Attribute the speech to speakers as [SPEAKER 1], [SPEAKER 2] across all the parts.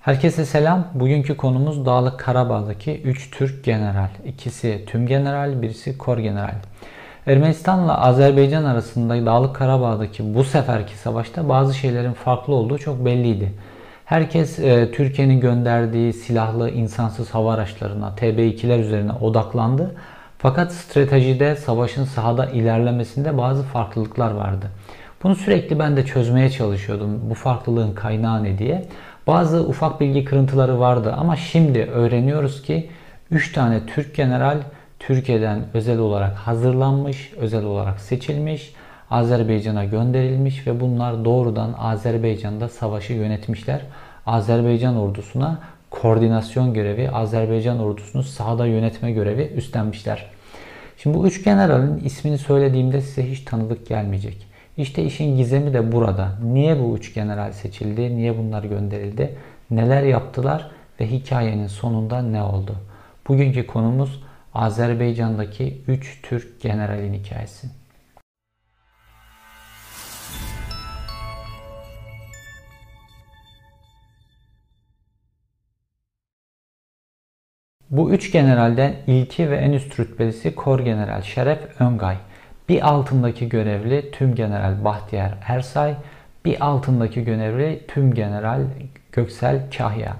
[SPEAKER 1] Herkese selam. Bugünkü konumuz Dağlık Karabağ'daki 3 Türk general. İkisi tüm general, birisi kor general. Ermenistan'la Azerbaycan arasında Dağlık Karabağ'daki bu seferki savaşta bazı şeylerin farklı olduğu çok belliydi. Herkes e, Türkiye'nin gönderdiği silahlı insansız hava araçlarına, TB2'ler üzerine odaklandı. Fakat stratejide savaşın sahada ilerlemesinde bazı farklılıklar vardı. Bunu sürekli ben de çözmeye çalışıyordum. Bu farklılığın kaynağı ne diye. Bazı ufak bilgi kırıntıları vardı ama şimdi öğreniyoruz ki 3 tane Türk general Türkiye'den özel olarak hazırlanmış, özel olarak seçilmiş, Azerbaycan'a gönderilmiş ve bunlar doğrudan Azerbaycan'da savaşı yönetmişler. Azerbaycan ordusuna koordinasyon görevi, Azerbaycan ordusunu sahada yönetme görevi üstlenmişler. Şimdi bu üç generalin ismini söylediğimde size hiç tanıdık gelmeyecek. İşte işin gizemi de burada. Niye bu üç general seçildi? Niye bunlar gönderildi? Neler yaptılar? Ve hikayenin sonunda ne oldu? Bugünkü konumuz Azerbaycan'daki 3 Türk generalin hikayesi. Bu üç generalden ilki ve en üst rütbelisi Kor General Şeref Öngay. Bir altındaki görevli Tüm General Bahtiyar Ersay, bir altındaki görevli Tüm General Göksel Kahya.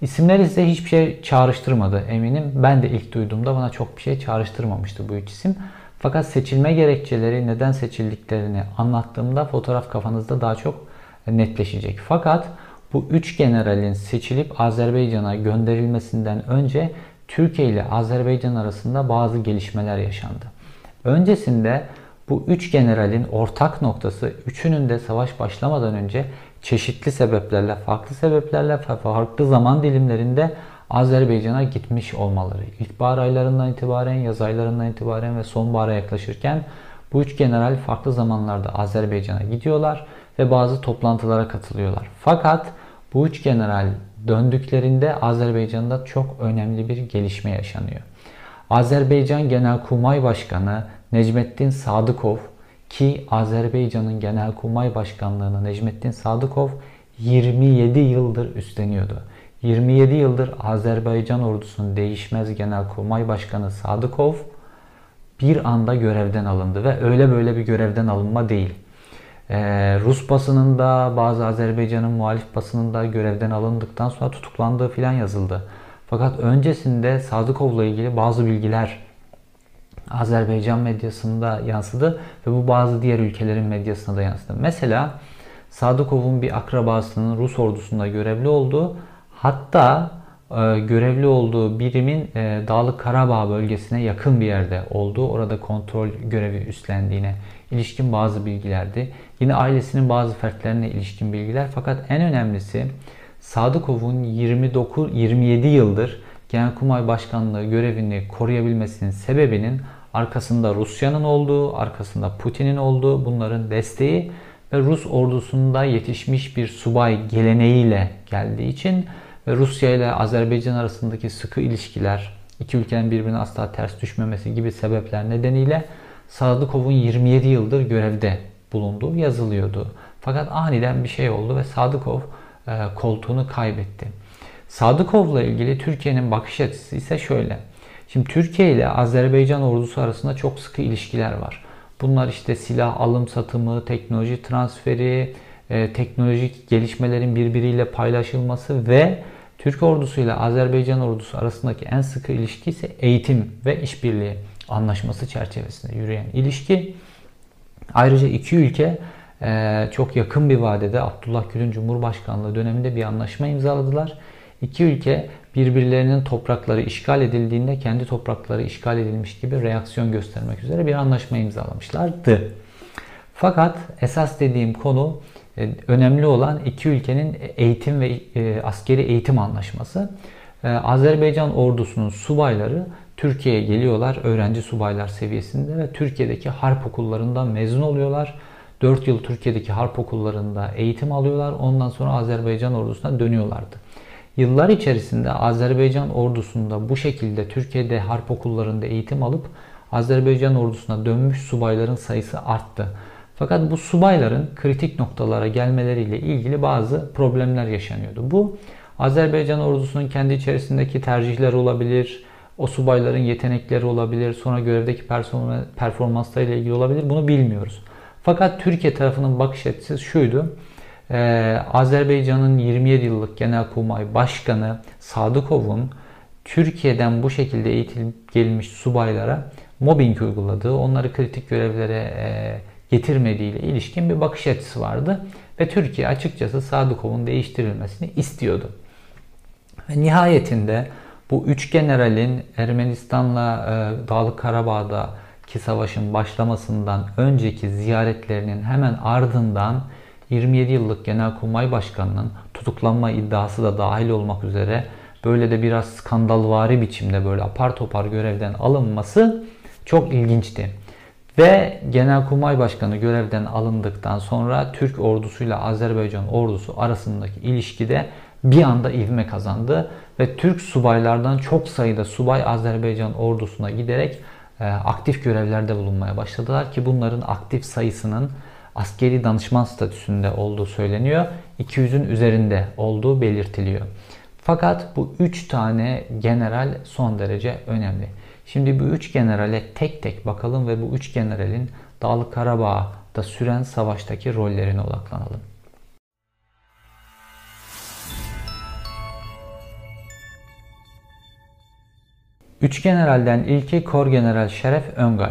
[SPEAKER 1] İsimler ise hiçbir şey çağrıştırmadı eminim. Ben de ilk duyduğumda bana çok bir şey çağrıştırmamıştı bu üç isim. Fakat seçilme gerekçeleri neden seçildiklerini anlattığımda fotoğraf kafanızda daha çok netleşecek. Fakat bu üç generalin seçilip Azerbaycan'a gönderilmesinden önce Türkiye ile Azerbaycan arasında bazı gelişmeler yaşandı. Öncesinde bu üç generalin ortak noktası üçünün de savaş başlamadan önce çeşitli sebeplerle, farklı sebeplerle, farklı zaman dilimlerinde Azerbaycan'a gitmiş olmaları. İlkbahar aylarından itibaren, yaz aylarından itibaren ve sonbahara yaklaşırken bu üç general farklı zamanlarda Azerbaycan'a gidiyorlar ve bazı toplantılara katılıyorlar. Fakat bu üç general döndüklerinde Azerbaycan'da çok önemli bir gelişme yaşanıyor. Azerbaycan Genelkurmay Başkanı Necmettin Sadıkov ki Azerbaycan'ın Genelkurmay Başkanlığını Necmettin Sadıkov 27 yıldır üstleniyordu. 27 yıldır Azerbaycan ordusunun değişmez Genelkurmay Başkanı Sadıkov bir anda görevden alındı ve öyle böyle bir görevden alınma değil. Ee, Rus basınında bazı Azerbaycan'ın muhalif basınında görevden alındıktan sonra tutuklandığı filan yazıldı. Fakat öncesinde Sadıkov'la ilgili bazı bilgiler Azerbaycan medyasında yansıdı ve bu bazı diğer ülkelerin medyasına da yansıdı. Mesela Sadıkov'un bir akrabasının Rus ordusunda görevli olduğu hatta e, görevli olduğu birimin e, Dağlık Karabağ bölgesine yakın bir yerde olduğu, orada kontrol görevi üstlendiğine ilişkin bazı bilgilerdi. Yine ailesinin bazı fertlerine ilişkin bilgiler fakat en önemlisi Sadıkov'un 29 27 yıldır Genelkurmay Başkanlığı görevini koruyabilmesinin sebebinin arkasında Rusya'nın olduğu, arkasında Putin'in olduğu, bunların desteği ve Rus ordusunda yetişmiş bir subay geleneğiyle geldiği için ve Rusya ile Azerbaycan arasındaki sıkı ilişkiler, iki ülkenin birbirine asla ters düşmemesi gibi sebepler nedeniyle Sadıkov'un 27 yıldır görevde bulunduğu yazılıyordu. Fakat aniden bir şey oldu ve Sadıkov koltuğunu kaybetti. Sadıkov'la ilgili Türkiye'nin bakış açısı ise şöyle. Şimdi Türkiye ile Azerbaycan ordusu arasında çok sıkı ilişkiler var. Bunlar işte silah alım satımı, teknoloji transferi, e, teknolojik gelişmelerin birbiriyle paylaşılması ve Türk ordusu ile Azerbaycan ordusu arasındaki en sıkı ilişki ise eğitim ve işbirliği anlaşması çerçevesinde yürüyen ilişki. Ayrıca iki ülke e, çok yakın bir vadede Abdullah Gül'ün Cumhurbaşkanlığı döneminde bir anlaşma imzaladılar. İki ülke birbirlerinin toprakları işgal edildiğinde kendi toprakları işgal edilmiş gibi reaksiyon göstermek üzere bir anlaşma imzalamışlardı. Fakat esas dediğim konu e, önemli olan iki ülkenin eğitim ve e, askeri eğitim anlaşması. E, Azerbaycan ordusunun subayları Türkiye'ye geliyorlar öğrenci subaylar seviyesinde ve Türkiye'deki harp okullarından mezun oluyorlar. 4 yıl Türkiye'deki harp okullarında eğitim alıyorlar. Ondan sonra Azerbaycan ordusuna dönüyorlardı. Yıllar içerisinde Azerbaycan ordusunda bu şekilde Türkiye'de harp okullarında eğitim alıp Azerbaycan ordusuna dönmüş subayların sayısı arttı. Fakat bu subayların kritik noktalara gelmeleriyle ilgili bazı problemler yaşanıyordu. Bu Azerbaycan ordusunun kendi içerisindeki tercihler olabilir, o subayların yetenekleri olabilir, sonra görevdeki performanslarıyla ilgili olabilir. Bunu bilmiyoruz. Fakat Türkiye tarafının bakış açısı şuydu. Ee, Azerbaycan'ın 27 yıllık Genelkurmay Başkanı Sadıkov'un Türkiye'den bu şekilde eğitilip gelmiş subaylara mobbing uyguladığı, onları kritik görevlere e, getirmediği ile ilişkin bir bakış açısı vardı. Ve Türkiye açıkçası Sadıkov'un değiştirilmesini istiyordu. Ve nihayetinde bu üç generalin Ermenistan'la e, Dağlık Karabağ'daki savaşın başlamasından önceki ziyaretlerinin hemen ardından 27 yıllık Genelkurmay Başkanı'nın tutuklanma iddiası da dahil olmak üzere böyle de biraz skandalvari biçimde böyle apar topar görevden alınması çok ilginçti. Ve Genelkurmay Başkanı görevden alındıktan sonra Türk ordusuyla Azerbaycan ordusu arasındaki ilişkide bir anda ivme kazandı ve Türk subaylardan çok sayıda subay Azerbaycan ordusuna giderek aktif görevlerde bulunmaya başladılar ki bunların aktif sayısının askeri danışman statüsünde olduğu söyleniyor. 200'ün üzerinde olduğu belirtiliyor. Fakat bu 3 tane general son derece önemli. Şimdi bu 3 generale tek tek bakalım ve bu 3 generalin Dağlık Karabağ'da süren savaştaki rollerine odaklanalım. Üç generalden ilki Kor General Şeref Öngay.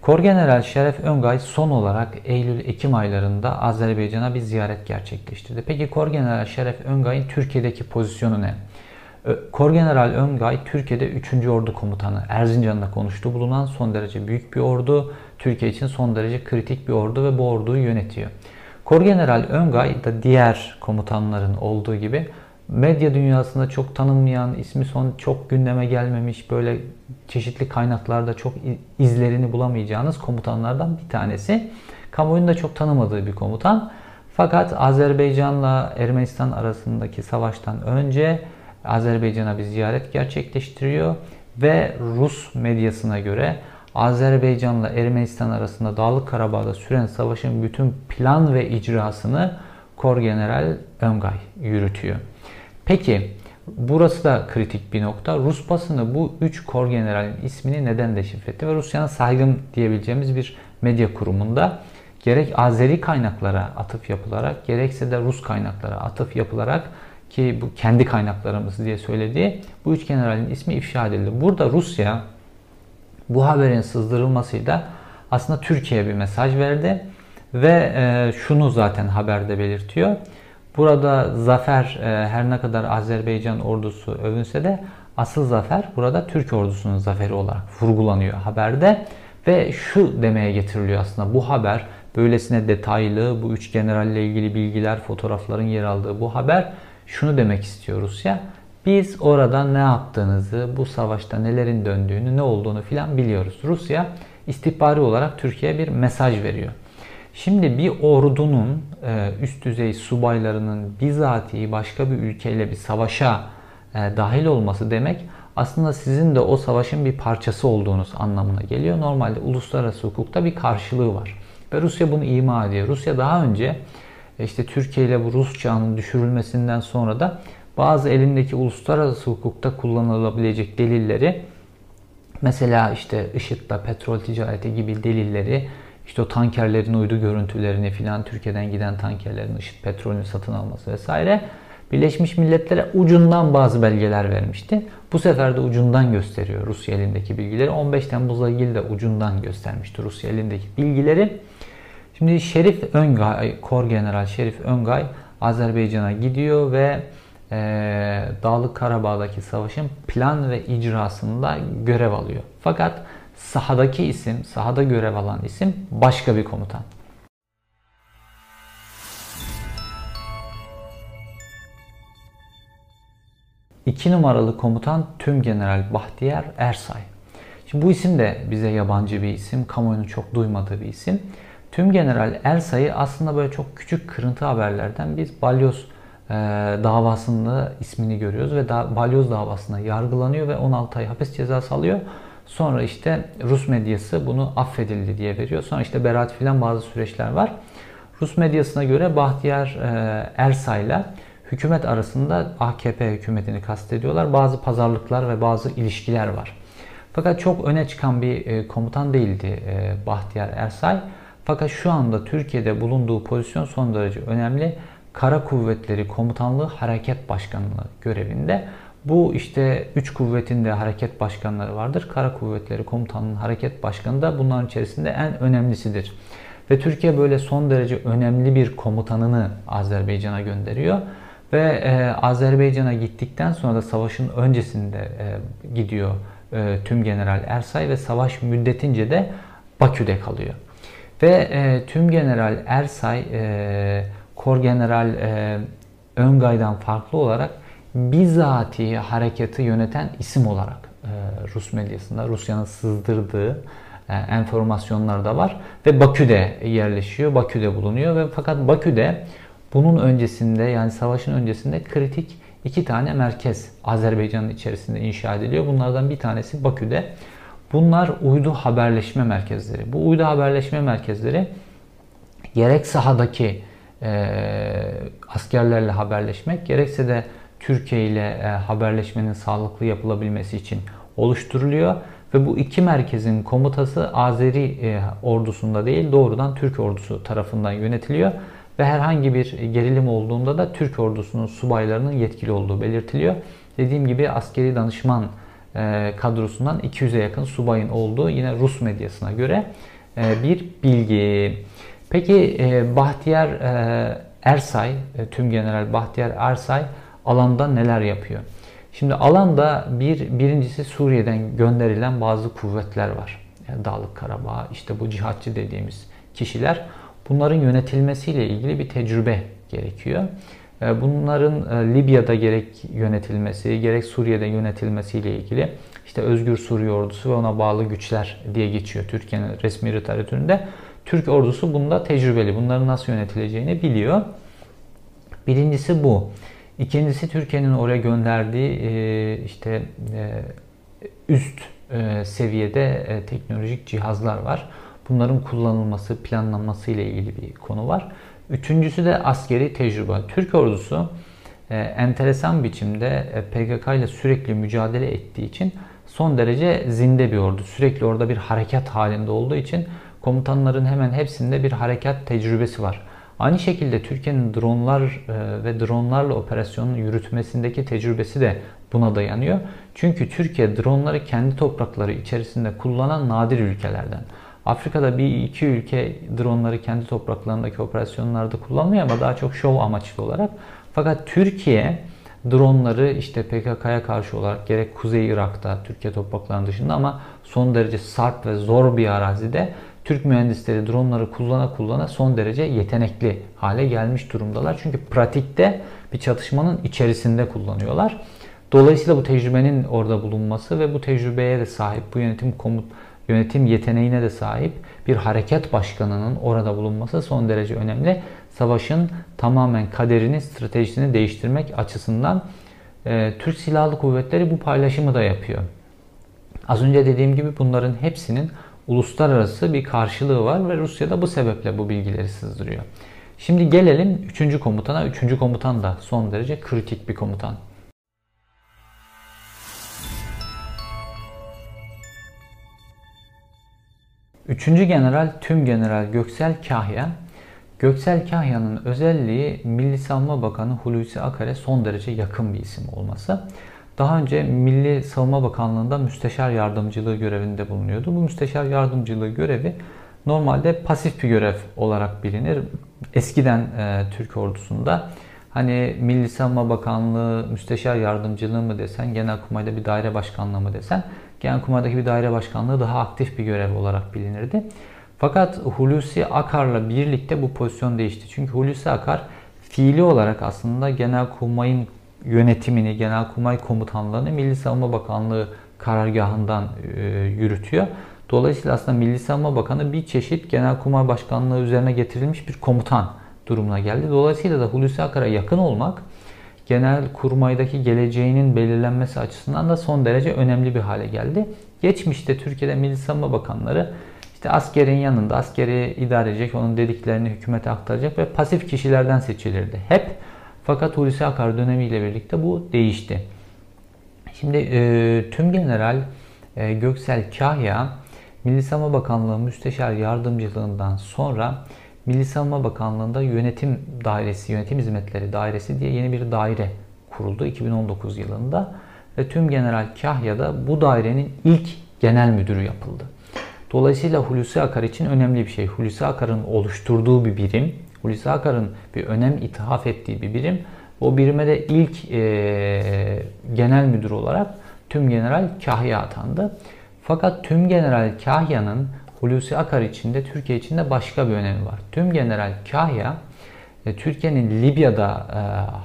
[SPEAKER 1] Kor General Şeref Öngay son olarak Eylül-Ekim aylarında Azerbaycan'a bir ziyaret gerçekleştirdi. Peki Kor General Şeref Öngay'ın Türkiye'deki pozisyonu ne? Kor General Öngay Türkiye'de 3. Ordu Komutanı. Erzincan'da konuştuğu bulunan son derece büyük bir ordu. Türkiye için son derece kritik bir ordu ve bu orduyu yönetiyor. Kor General Öngay da diğer komutanların olduğu gibi medya dünyasında çok tanınmayan, ismi son çok gündeme gelmemiş, böyle çeşitli kaynaklarda çok izlerini bulamayacağınız komutanlardan bir tanesi. Kamuoyunun da çok tanımadığı bir komutan. Fakat Azerbaycan'la Ermenistan arasındaki savaştan önce Azerbaycan'a bir ziyaret gerçekleştiriyor ve Rus medyasına göre Azerbaycan'la Ermenistan arasında Dağlık Karabağ'da süren savaşın bütün plan ve icrasını Kor General Öngay yürütüyor. Peki burası da kritik bir nokta. Rus basını bu 3 kor generalin ismini neden deşifre etti? Ve Rusya'nın saygın diyebileceğimiz bir medya kurumunda gerek Azeri kaynaklara atıf yapılarak gerekse de Rus kaynaklara atıf yapılarak ki bu kendi kaynaklarımız diye söylediği bu üç generalin ismi ifşa edildi. Burada Rusya bu haberin sızdırılmasıyla aslında Türkiye'ye bir mesaj verdi ve e, şunu zaten haberde belirtiyor. Burada zafer e, her ne kadar Azerbaycan ordusu övünse de asıl zafer burada Türk ordusunun zaferi olarak vurgulanıyor haberde. Ve şu demeye getiriliyor aslında bu haber böylesine detaylı bu üç generalle ilgili bilgiler fotoğrafların yer aldığı bu haber şunu demek istiyor Rusya. Biz orada ne yaptığınızı, bu savaşta nelerin döndüğünü, ne olduğunu filan biliyoruz. Rusya istihbari olarak Türkiye'ye bir mesaj veriyor. Şimdi bir ordunun e, üst düzey subaylarının bizatihi başka bir ülkeyle bir savaşa e, dahil olması demek aslında sizin de o savaşın bir parçası olduğunuz anlamına geliyor. Normalde uluslararası hukukta bir karşılığı var. Ve Rusya bunu ima ediyor. Rusya daha önce e, işte Türkiye ile bu Rus çağının düşürülmesinden sonra da bazı elindeki uluslararası hukukta kullanılabilecek delilleri mesela işte IŞİD'le petrol ticareti gibi delilleri işte o tankerlerin uydu görüntülerini filan Türkiye'den giden tankerlerin IŞİD petrolünü satın alması vesaire Birleşmiş Milletler'e ucundan bazı belgeler vermişti. Bu sefer de ucundan gösteriyor Rusya elindeki bilgileri. 15 Temmuz'la ilgili de ucundan göstermişti Rusya elindeki bilgileri. Şimdi Şerif Öngay, Kor General Şerif Öngay Azerbaycan'a gidiyor ve e, Dağlık Karabağ'daki savaşın plan ve icrasında görev alıyor. Fakat sahadaki isim, sahada görev alan isim başka bir komutan. İki numaralı komutan Tüm General Bahtiyar Ersay. Şimdi bu isim de bize yabancı bir isim, kamuoyunun çok duymadığı bir isim. Tüm General Ersay'ı aslında böyle çok küçük kırıntı haberlerden biz Balyoz e, davasında ismini görüyoruz ve da, Balyoz davasında yargılanıyor ve 16 ay hapis cezası alıyor. Sonra işte Rus medyası bunu affedildi diye veriyor. Sonra işte beraat filan bazı süreçler var. Rus medyasına göre Bahtiyar e, Ersay'la hükümet arasında AKP hükümetini kastediyorlar. Bazı pazarlıklar ve bazı ilişkiler var. Fakat çok öne çıkan bir e, komutan değildi e, Bahtiyar Ersay. Fakat şu anda Türkiye'de bulunduğu pozisyon son derece önemli. Kara Kuvvetleri Komutanlığı Hareket Başkanlığı görevinde. Bu işte üç kuvvetin de hareket başkanları vardır. Kara Kuvvetleri Komutanlığı Hareket Başkanı da bunların içerisinde en önemlisidir. Ve Türkiye böyle son derece önemli bir komutanını Azerbaycan'a gönderiyor. Ve e, Azerbaycan'a gittikten sonra da savaşın öncesinde e, gidiyor e, tüm General Ersay ve savaş müddetince de Bakü'de kalıyor. Ve e, tüm General Ersay, e, Kor General e, Öngay'dan farklı olarak bizatihi harekatı yöneten isim olarak e, Rus medyasında Rusya'nın sızdırdığı e, enformasyonlar da var ve Bakü'de yerleşiyor, Bakü'de bulunuyor ve fakat Bakü'de bunun öncesinde yani savaşın öncesinde kritik iki tane merkez Azerbaycan'ın içerisinde inşa ediliyor. Bunlardan bir tanesi Bakü'de. Bunlar uydu haberleşme merkezleri. Bu uydu haberleşme merkezleri gerek sahadaki e, askerlerle haberleşmek gerekse de Türkiye ile e, haberleşmenin sağlıklı yapılabilmesi için oluşturuluyor. Ve bu iki merkezin komutası Azeri e, ordusunda değil doğrudan Türk ordusu tarafından yönetiliyor. Ve herhangi bir gerilim olduğunda da Türk ordusunun subaylarının yetkili olduğu belirtiliyor. Dediğim gibi askeri danışman e, kadrosundan 200'e yakın subayın olduğu yine Rus medyasına göre bir bilgi. Peki Bahtiyar Ersay, tüm General Bahtiyar Ersay alanda neler yapıyor? Şimdi alanda bir birincisi Suriye'den gönderilen bazı kuvvetler var. Yani Dağlık Karabağ, işte bu cihatçı dediğimiz kişiler. Bunların yönetilmesiyle ilgili bir tecrübe gerekiyor. Ee, bunların e, Libya'da gerek yönetilmesi, gerek Suriye'de yönetilmesiyle ilgili işte Özgür Suriye Ordusu ve ona bağlı güçler diye geçiyor Türkiye'nin resmi literatüründe. Türk ordusu bunda tecrübeli. Bunların nasıl yönetileceğini biliyor. Birincisi bu. İkincisi Türkiye'nin oraya gönderdiği e, işte e, üst seviyede teknolojik cihazlar var. Bunların kullanılması, planlanması ile ilgili bir konu var. Üçüncüsü de askeri tecrübe. Türk ordusu e, enteresan biçimde e, PKK ile sürekli mücadele ettiği için son derece zinde bir ordu. Sürekli orada bir harekat halinde olduğu için komutanların hemen hepsinde bir harekat tecrübesi var. Aynı şekilde Türkiye'nin dronlar e, ve dronlarla operasyonun yürütmesindeki tecrübesi de buna dayanıyor. Çünkü Türkiye dronları kendi toprakları içerisinde kullanan nadir ülkelerden. Afrika'da bir iki ülke dronları kendi topraklarındaki operasyonlarda kullanmıyor ama daha çok şov amaçlı olarak. Fakat Türkiye dronları işte PKK'ya karşı olarak gerek Kuzey Irak'ta Türkiye topraklarının dışında ama son derece sarp ve zor bir arazide Türk mühendisleri dronları kullana kullana son derece yetenekli hale gelmiş durumdalar. Çünkü pratikte bir çatışmanın içerisinde kullanıyorlar. Dolayısıyla bu tecrübenin orada bulunması ve bu tecrübeye de sahip bu yönetim komut yönetim yeteneğine de sahip bir harekat başkanının orada bulunması son derece önemli. Savaşın tamamen kaderini, stratejisini değiştirmek açısından e, Türk Silahlı Kuvvetleri bu paylaşımı da yapıyor. Az önce dediğim gibi bunların hepsinin uluslararası bir karşılığı var ve Rusya da bu sebeple bu bilgileri sızdırıyor. Şimdi gelelim 3. komutana. 3. komutan da son derece kritik bir komutan. Üçüncü general Tüm General Göksel Kahya. Göksel Kahya'nın özelliği Milli Savunma Bakanı Hulusi Akar'e son derece yakın bir isim olması. Daha önce Milli Savunma Bakanlığı'nda müsteşar yardımcılığı görevinde bulunuyordu. Bu müsteşar yardımcılığı görevi normalde pasif bir görev olarak bilinir. Eskiden e, Türk ordusunda hani Milli Savunma Bakanlığı müsteşar yardımcılığı mı desen, Genelkurmay'da bir daire başkanlığı mı desen Genelkurmay'daki bir daire başkanlığı daha aktif bir görev olarak bilinirdi. Fakat Hulusi Akar'la birlikte bu pozisyon değişti. Çünkü Hulusi Akar fiili olarak aslında Genelkurmay'ın yönetimini, Genelkurmay komutanlığını Milli Savunma Bakanlığı karargahından e, yürütüyor. Dolayısıyla aslında Milli Savunma Bakanı bir çeşit Genelkurmay Başkanlığı üzerine getirilmiş bir komutan durumuna geldi. Dolayısıyla da Hulusi Akar'a yakın olmak genel kurmaydaki geleceğinin belirlenmesi açısından da son derece önemli bir hale geldi. Geçmişte Türkiye'de Milli Savunma Bakanları işte askerin yanında askeri idare edecek, onun dediklerini hükümete aktaracak ve pasif kişilerden seçilirdi. Hep Fakat Hulusi Akar dönemiyle birlikte bu değişti. Şimdi e, tüm general e, Göksel Kahya Milli Savunma Bakanlığı Müsteşar Yardımcılığından sonra Milli Savunma Bakanlığı'nda yönetim dairesi, yönetim hizmetleri dairesi diye yeni bir daire kuruldu 2019 yılında. Ve tüm General Kahya da bu dairenin ilk genel müdürü yapıldı. Dolayısıyla Hulusi Akar için önemli bir şey. Hulusi Akar'ın oluşturduğu bir birim, Hulusi Akar'ın bir önem ithaf ettiği bir birim. O birime de ilk e, genel müdür olarak Tüm General Kahya atandı. Fakat Tüm General Kahya'nın Hulusi Akar için de Türkiye için de başka bir önemi var. Tüm General Kahya e, Türkiye'nin Libya'da e,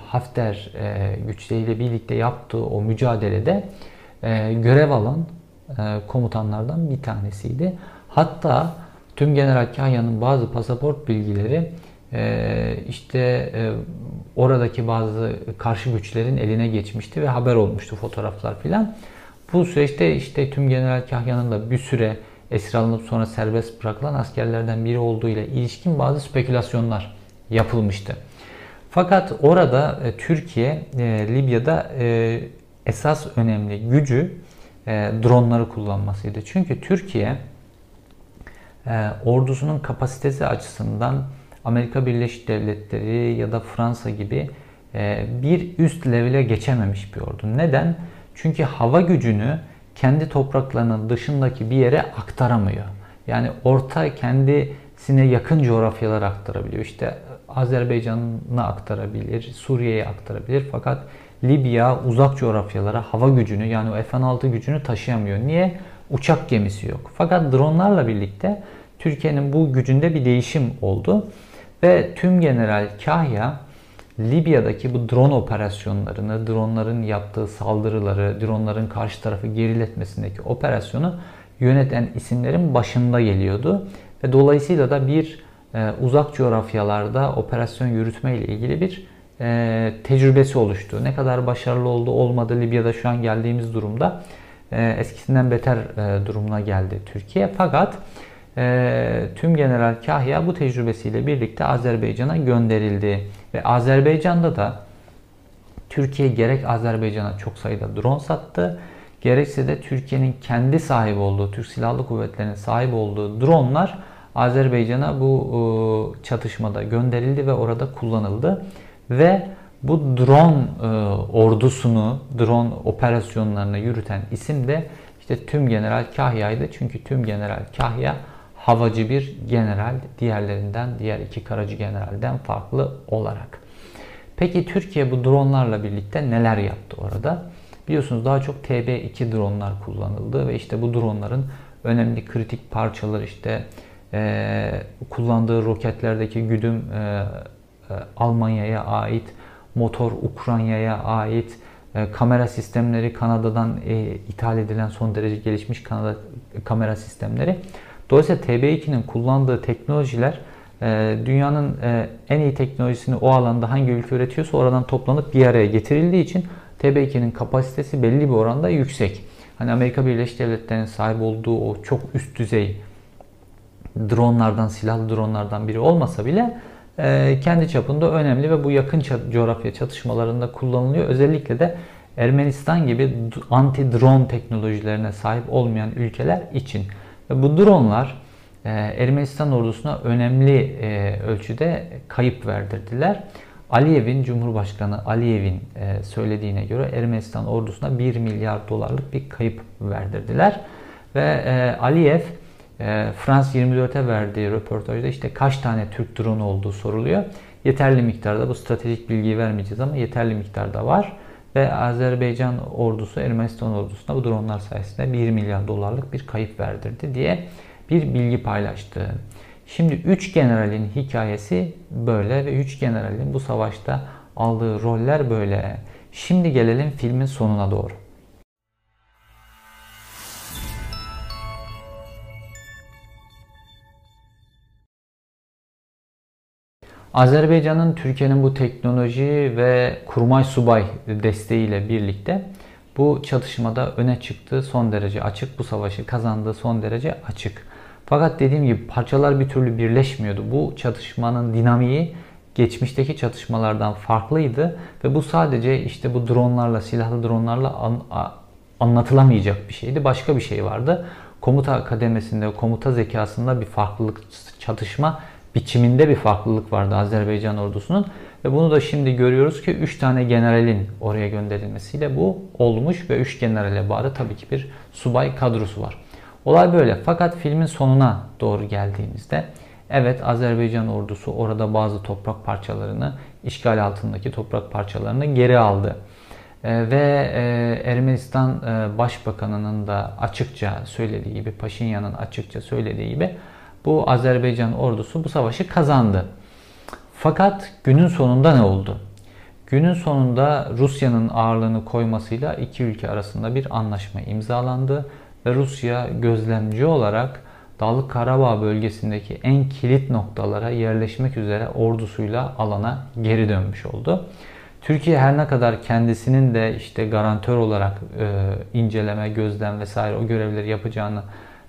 [SPEAKER 1] Hafter e, güçleriyle birlikte yaptığı o mücadelede görev alan komutanlardan bir tanesiydi. Hatta tüm General Kahya'nın bazı pasaport bilgileri işte oradaki bazı karşı güçlerin eline geçmişti ve haber olmuştu fotoğraflar filan. Bu süreçte işte tüm General Kahya'nın da bir süre esir alınıp sonra serbest bırakılan askerlerden biri olduğu ile ilişkin bazı spekülasyonlar yapılmıştı. Fakat orada e, Türkiye e, Libya'da e, esas önemli gücü e, dronları kullanmasıydı. Çünkü Türkiye e, ordusunun kapasitesi açısından Amerika Birleşik Devletleri ya da Fransa gibi e, bir üst levele geçememiş bir ordu. Neden? Çünkü hava gücünü kendi topraklarının dışındaki bir yere aktaramıyor. Yani orta kendisine yakın coğrafyalara aktarabiliyor. İşte Azerbaycan'a aktarabilir, Suriye'ye aktarabilir. Fakat Libya uzak coğrafyalara hava gücünü yani o F-16 gücünü taşıyamıyor. Niye? Uçak gemisi yok. Fakat dronlarla birlikte Türkiye'nin bu gücünde bir değişim oldu. Ve tüm General Kahya Libya'daki bu drone operasyonlarını, dronların yaptığı saldırıları, dronların karşı tarafı geriletmesindeki operasyonu yöneten isimlerin başında geliyordu. Ve dolayısıyla da bir e, uzak coğrafyalarda operasyon yürütme ile ilgili bir e, tecrübesi oluştu. Ne kadar başarılı oldu olmadı Libya'da şu an geldiğimiz durumda e, eskisinden beter e, durumuna geldi Türkiye. Fakat e, tüm General Kahya bu tecrübesiyle birlikte Azerbaycan'a gönderildi. Ve Azerbaycan'da da Türkiye gerek Azerbaycan'a çok sayıda drone sattı, gerekse de Türkiye'nin kendi sahip olduğu, Türk Silahlı Kuvvetleri'nin sahip olduğu dronlar Azerbaycan'a bu çatışmada gönderildi ve orada kullanıldı. Ve bu drone e, ordusunu, drone operasyonlarını yürüten isim de işte Tüm General Kahya'ydı. Çünkü Tüm General Kahya havacı bir general diğerlerinden, diğer iki karacı generalden farklı olarak. Peki Türkiye bu dronlarla birlikte neler yaptı orada? Biliyorsunuz daha çok TB2 dronlar kullanıldı ve işte bu dronların önemli kritik parçaları işte e, kullandığı roketlerdeki güdüm e, e, Almanya'ya ait, motor Ukrayna'ya ait, e, kamera sistemleri Kanada'dan e, ithal edilen son derece gelişmiş Kanada kamera sistemleri Dolayısıyla TB2'nin kullandığı teknolojiler e, dünyanın e, en iyi teknolojisini o alanda hangi ülke üretiyorsa oradan toplanıp bir araya getirildiği için TB2'nin kapasitesi belli bir oranda yüksek. Hani Amerika Birleşik Devletleri'nin sahip olduğu o çok üst düzey dronlardan, silahlı dronlardan biri olmasa bile e, kendi çapında önemli ve bu yakın coğrafya çatışmalarında kullanılıyor. Özellikle de Ermenistan gibi anti-drone teknolojilerine sahip olmayan ülkeler için. Bu dronlar e, Ermenistan ordusuna önemli e, ölçüde kayıp verdirdiler. Aliyev'in, Cumhurbaşkanı Aliyev'in e, söylediğine göre Ermenistan ordusuna 1 milyar dolarlık bir kayıp verdirdiler. Ve Aliyev Frans 24'e verdiği röportajda işte kaç tane Türk drone olduğu soruluyor. Yeterli miktarda bu stratejik bilgiyi vermeyeceğiz ama yeterli miktarda var. Ve Azerbaycan ordusu Ermenistan ordusuna bu dronlar sayesinde 1 milyar dolarlık bir kayıp verdirdi diye bir bilgi paylaştı. Şimdi 3 generalin hikayesi böyle ve 3 generalin bu savaşta aldığı roller böyle. Şimdi gelelim filmin sonuna doğru. Azerbaycan'ın Türkiye'nin bu teknoloji ve kurmay subay desteğiyle birlikte bu çatışmada öne çıktığı son derece açık. Bu savaşı kazandığı son derece açık. Fakat dediğim gibi parçalar bir türlü birleşmiyordu. Bu çatışmanın dinamiği geçmişteki çatışmalardan farklıydı ve bu sadece işte bu dronlarla, silahlı dronlarla an, a, anlatılamayacak bir şeydi. Başka bir şey vardı. Komuta kademesinde, komuta zekasında bir farklılık, çatışma biçiminde bir farklılık vardı Azerbaycan ordusunun. Ve bunu da şimdi görüyoruz ki 3 tane generalin oraya gönderilmesiyle bu olmuş ve 3 generale bağlı tabii ki bir subay kadrosu var. Olay böyle. Fakat filmin sonuna doğru geldiğimizde evet Azerbaycan ordusu orada bazı toprak parçalarını, işgal altındaki toprak parçalarını geri aldı. Ee, ve e, Ermenistan e, Başbakanı'nın da açıkça söylediği gibi, Paşinyan'ın açıkça söylediği gibi bu Azerbaycan ordusu bu savaşı kazandı. Fakat günün sonunda ne oldu? Günün sonunda Rusya'nın ağırlığını koymasıyla iki ülke arasında bir anlaşma imzalandı ve Rusya gözlemci olarak Dağlık Karabağ bölgesindeki en kilit noktalara yerleşmek üzere ordusuyla alana geri dönmüş oldu. Türkiye her ne kadar kendisinin de işte garantör olarak e, inceleme, gözlem vesaire o görevleri yapacağını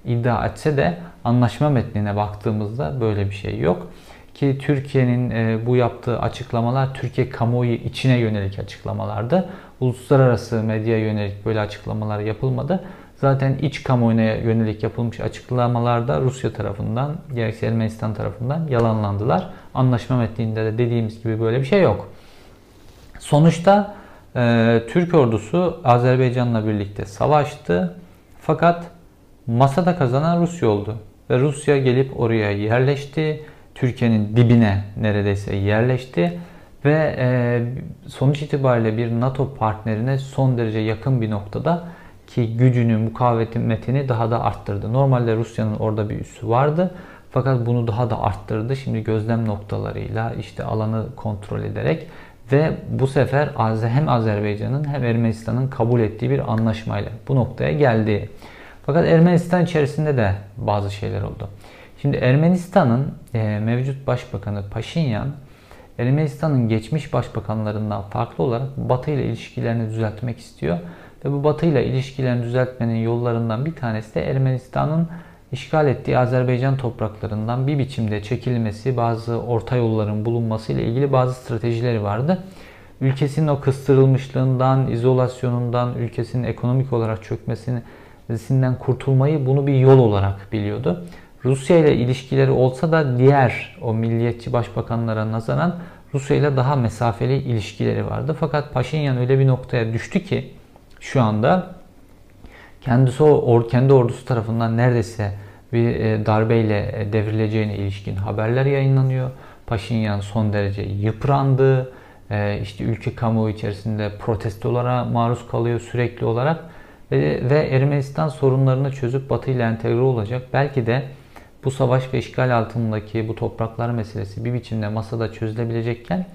[SPEAKER 1] iddia etse de anlaşma metnine baktığımızda böyle bir şey yok. Ki Türkiye'nin e, bu yaptığı açıklamalar Türkiye kamuoyu içine yönelik açıklamalardı. Uluslararası medya yönelik böyle açıklamalar yapılmadı. Zaten iç kamuoyuna yönelik yapılmış açıklamalarda Rusya tarafından gerekse Ermenistan tarafından yalanlandılar. Anlaşma metninde de dediğimiz gibi böyle bir şey yok. Sonuçta e, Türk ordusu Azerbaycan'la birlikte savaştı. Fakat masada kazanan Rusya oldu. Ve Rusya gelip oraya yerleşti. Türkiye'nin dibine neredeyse yerleşti. Ve e, sonuç itibariyle bir NATO partnerine son derece yakın bir noktada ki gücünü, mukavemetini daha da arttırdı. Normalde Rusya'nın orada bir üssü vardı. Fakat bunu daha da arttırdı. Şimdi gözlem noktalarıyla işte alanı kontrol ederek ve bu sefer hem Azerbaycan'ın hem Ermenistan'ın kabul ettiği bir anlaşmayla bu noktaya geldi. Fakat Ermenistan içerisinde de bazı şeyler oldu. Şimdi Ermenistan'ın e, mevcut başbakanı Paşinyan, Ermenistan'ın geçmiş başbakanlarından farklı olarak Batı ile ilişkilerini düzeltmek istiyor. Ve bu Batı ile ilişkilerini düzeltmenin yollarından bir tanesi de Ermenistan'ın işgal ettiği Azerbaycan topraklarından bir biçimde çekilmesi, bazı orta yolların bulunması ile ilgili bazı stratejileri vardı. Ülkesinin o kıstırılmışlığından, izolasyonundan, ülkesinin ekonomik olarak çökmesinden kurtulmayı bunu bir yol olarak biliyordu. Rusya ile ilişkileri olsa da diğer o milliyetçi başbakanlara nazaran Rusya ile daha mesafeli ilişkileri vardı. Fakat Paşinyan öyle bir noktaya düştü ki şu anda kendisi o kendi ordusu tarafından neredeyse bir e, darbeyle e, devrileceğine ilişkin haberler yayınlanıyor. Paşinyan son derece yıprandı. E, işte ülke kamuoyu içerisinde protestolara maruz kalıyor sürekli olarak ve, Ermenistan sorunlarını çözüp Batı ile entegre olacak. Belki de bu savaş ve işgal altındaki bu topraklar meselesi bir biçimde masada çözülebilecekken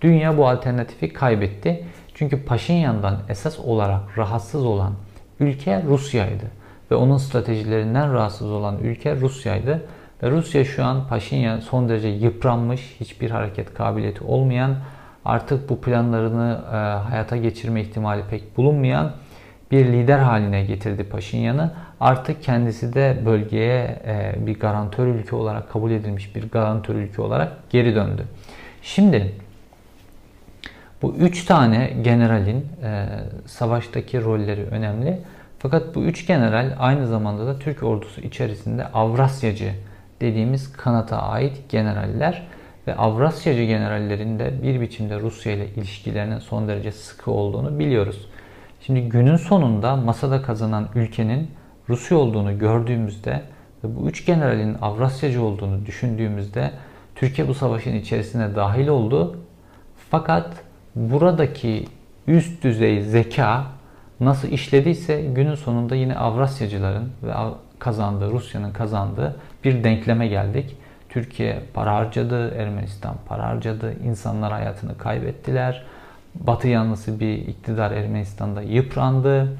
[SPEAKER 1] dünya bu alternatifi kaybetti. Çünkü Paşinyan'dan esas olarak rahatsız olan ülke Rusya'ydı. Ve onun stratejilerinden rahatsız olan ülke Rusya'ydı. Ve Rusya şu an Paşinyan son derece yıpranmış, hiçbir hareket kabiliyeti olmayan, artık bu planlarını e, hayata geçirme ihtimali pek bulunmayan bir lider haline getirdi Paşinyan'ı. Artık kendisi de bölgeye e, bir garantör ülke olarak kabul edilmiş bir garantör ülke olarak geri döndü. Şimdi bu üç tane generalin e, savaştaki rolleri önemli. Fakat bu üç general aynı zamanda da Türk ordusu içerisinde Avrasyacı dediğimiz kanata ait generaller ve Avrasyacı generallerin de bir biçimde Rusya ile ilişkilerinin son derece sıkı olduğunu biliyoruz. Şimdi günün sonunda masada kazanan ülkenin Rusya olduğunu gördüğümüzde ve bu üç generalin Avrasyacı olduğunu düşündüğümüzde Türkiye bu savaşın içerisine dahil oldu. Fakat buradaki üst düzey zeka nasıl işlediyse günün sonunda yine Avrasyacıların ve kazandığı, Rusya'nın kazandığı bir denkleme geldik. Türkiye para harcadı, Ermenistan para harcadı, insanlar hayatını kaybettiler. Batı yanlısı bir iktidar Ermenistan'da yıprandı.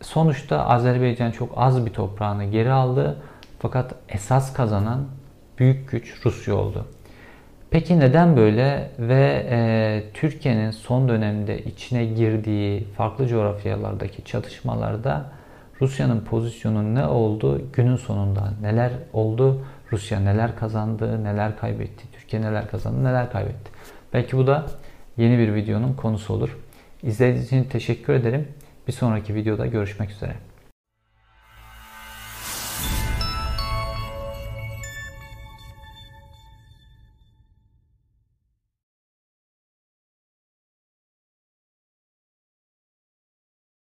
[SPEAKER 1] Sonuçta Azerbaycan çok az bir toprağını geri aldı. Fakat esas kazanan büyük güç Rusya oldu. Peki neden böyle ve e, Türkiye'nin son dönemde içine girdiği farklı coğrafyalardaki çatışmalarda Rusya'nın pozisyonu ne oldu? Günün sonunda neler oldu? Rusya neler kazandı, neler kaybetti? Türkiye neler kazandı, neler kaybetti. Belki bu da yeni bir videonun konusu olur. İzlediğiniz için teşekkür ederim. Bir sonraki videoda görüşmek üzere.